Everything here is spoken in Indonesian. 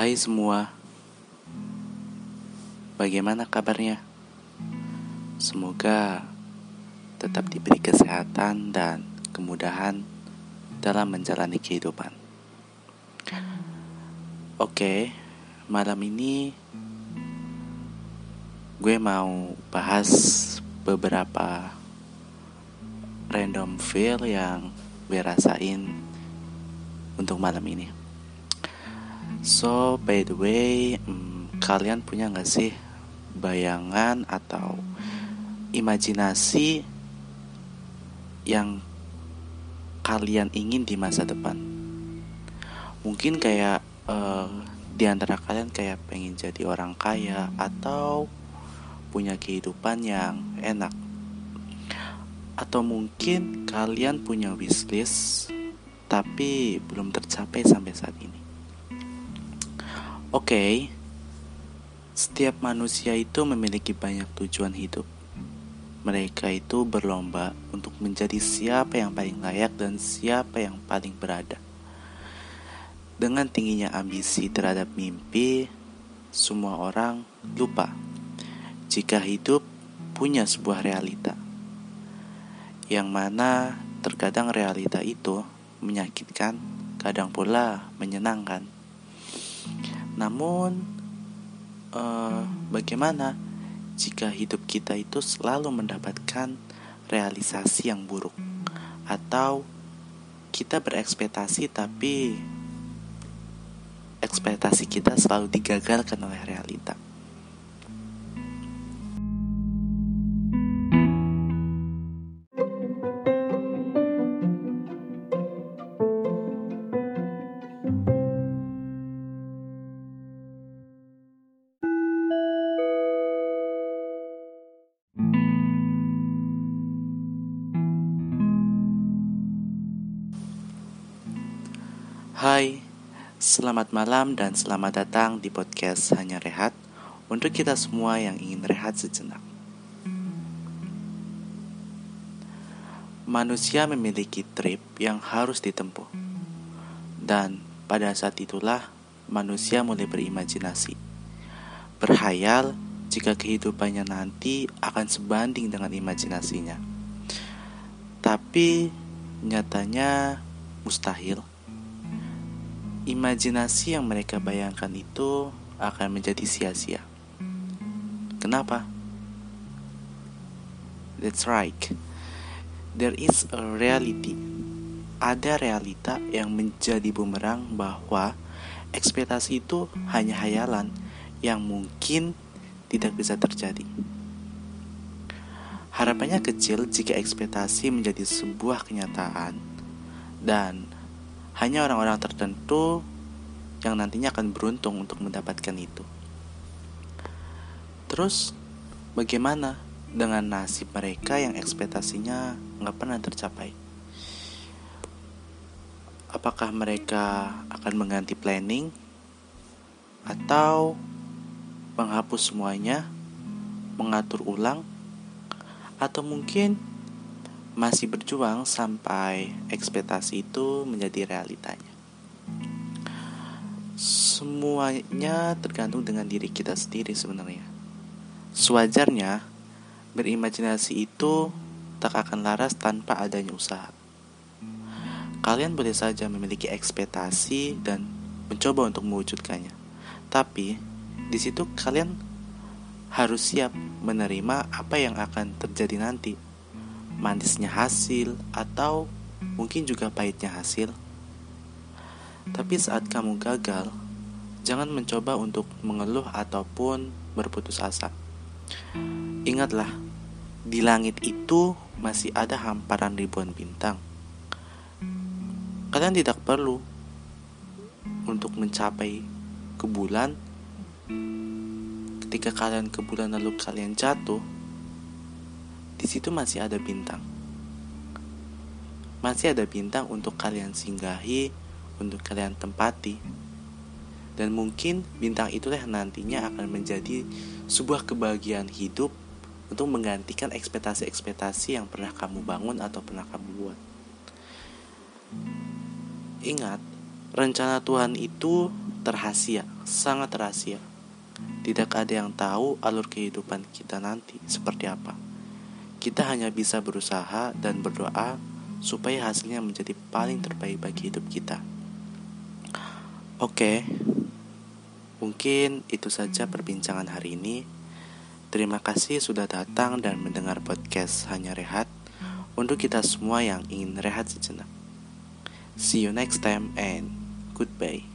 Hai semua, bagaimana kabarnya? Semoga tetap diberi kesehatan dan kemudahan dalam menjalani kehidupan. Oke, malam ini gue mau bahas beberapa random feel yang gue rasain untuk malam ini. So, by the way, hmm, kalian punya gak sih bayangan atau imajinasi yang kalian ingin di masa depan? Mungkin kayak uh, di antara kalian kayak pengen jadi orang kaya atau punya kehidupan yang enak. Atau mungkin kalian punya wishlist tapi belum tercapai sampai saat ini. Oke, okay, setiap manusia itu memiliki banyak tujuan hidup. Mereka itu berlomba untuk menjadi siapa yang paling layak dan siapa yang paling berada. Dengan tingginya ambisi terhadap mimpi, semua orang lupa jika hidup punya sebuah realita, yang mana terkadang realita itu menyakitkan, kadang pula menyenangkan. Namun, uh, bagaimana jika hidup kita itu selalu mendapatkan realisasi yang buruk, atau kita berekspektasi tapi ekspektasi kita selalu digagalkan oleh realita? Hai, selamat malam dan selamat datang di podcast Hanya Rehat untuk kita semua yang ingin rehat sejenak. Manusia memiliki trip yang harus ditempuh, dan pada saat itulah manusia mulai berimajinasi, berhayal jika kehidupannya nanti akan sebanding dengan imajinasinya. Tapi nyatanya mustahil imajinasi yang mereka bayangkan itu akan menjadi sia-sia. Kenapa? That's right. There is a reality. Ada realita yang menjadi bumerang bahwa ekspektasi itu hanya hayalan yang mungkin tidak bisa terjadi. Harapannya kecil jika ekspektasi menjadi sebuah kenyataan dan hanya orang-orang tertentu yang nantinya akan beruntung untuk mendapatkan itu. Terus, bagaimana dengan nasib mereka yang ekspektasinya nggak pernah tercapai? Apakah mereka akan mengganti planning atau menghapus semuanya, mengatur ulang, atau mungkin masih berjuang sampai ekspektasi itu menjadi realitanya. Semuanya tergantung dengan diri kita sendiri sebenarnya. Sewajarnya, berimajinasi itu tak akan laras tanpa adanya usaha. Kalian boleh saja memiliki ekspektasi dan mencoba untuk mewujudkannya. Tapi, di situ kalian harus siap menerima apa yang akan terjadi nanti manisnya hasil atau mungkin juga pahitnya hasil. Tapi saat kamu gagal, jangan mencoba untuk mengeluh ataupun berputus asa. Ingatlah, di langit itu masih ada hamparan ribuan bintang. Kalian tidak perlu untuk mencapai ke bulan. Ketika kalian ke bulan lalu kalian jatuh, di situ masih ada bintang. Masih ada bintang untuk kalian singgahi, untuk kalian tempati. Dan mungkin bintang itulah yang nantinya akan menjadi sebuah kebahagiaan hidup untuk menggantikan ekspektasi-ekspektasi yang pernah kamu bangun atau pernah kamu buat. Ingat, rencana Tuhan itu terhasia sangat rahasia. Tidak ada yang tahu alur kehidupan kita nanti seperti apa. Kita hanya bisa berusaha dan berdoa supaya hasilnya menjadi paling terbaik bagi hidup kita. Oke, mungkin itu saja perbincangan hari ini. Terima kasih sudah datang dan mendengar podcast Hanya Rehat untuk kita semua yang ingin rehat sejenak. See you next time and goodbye.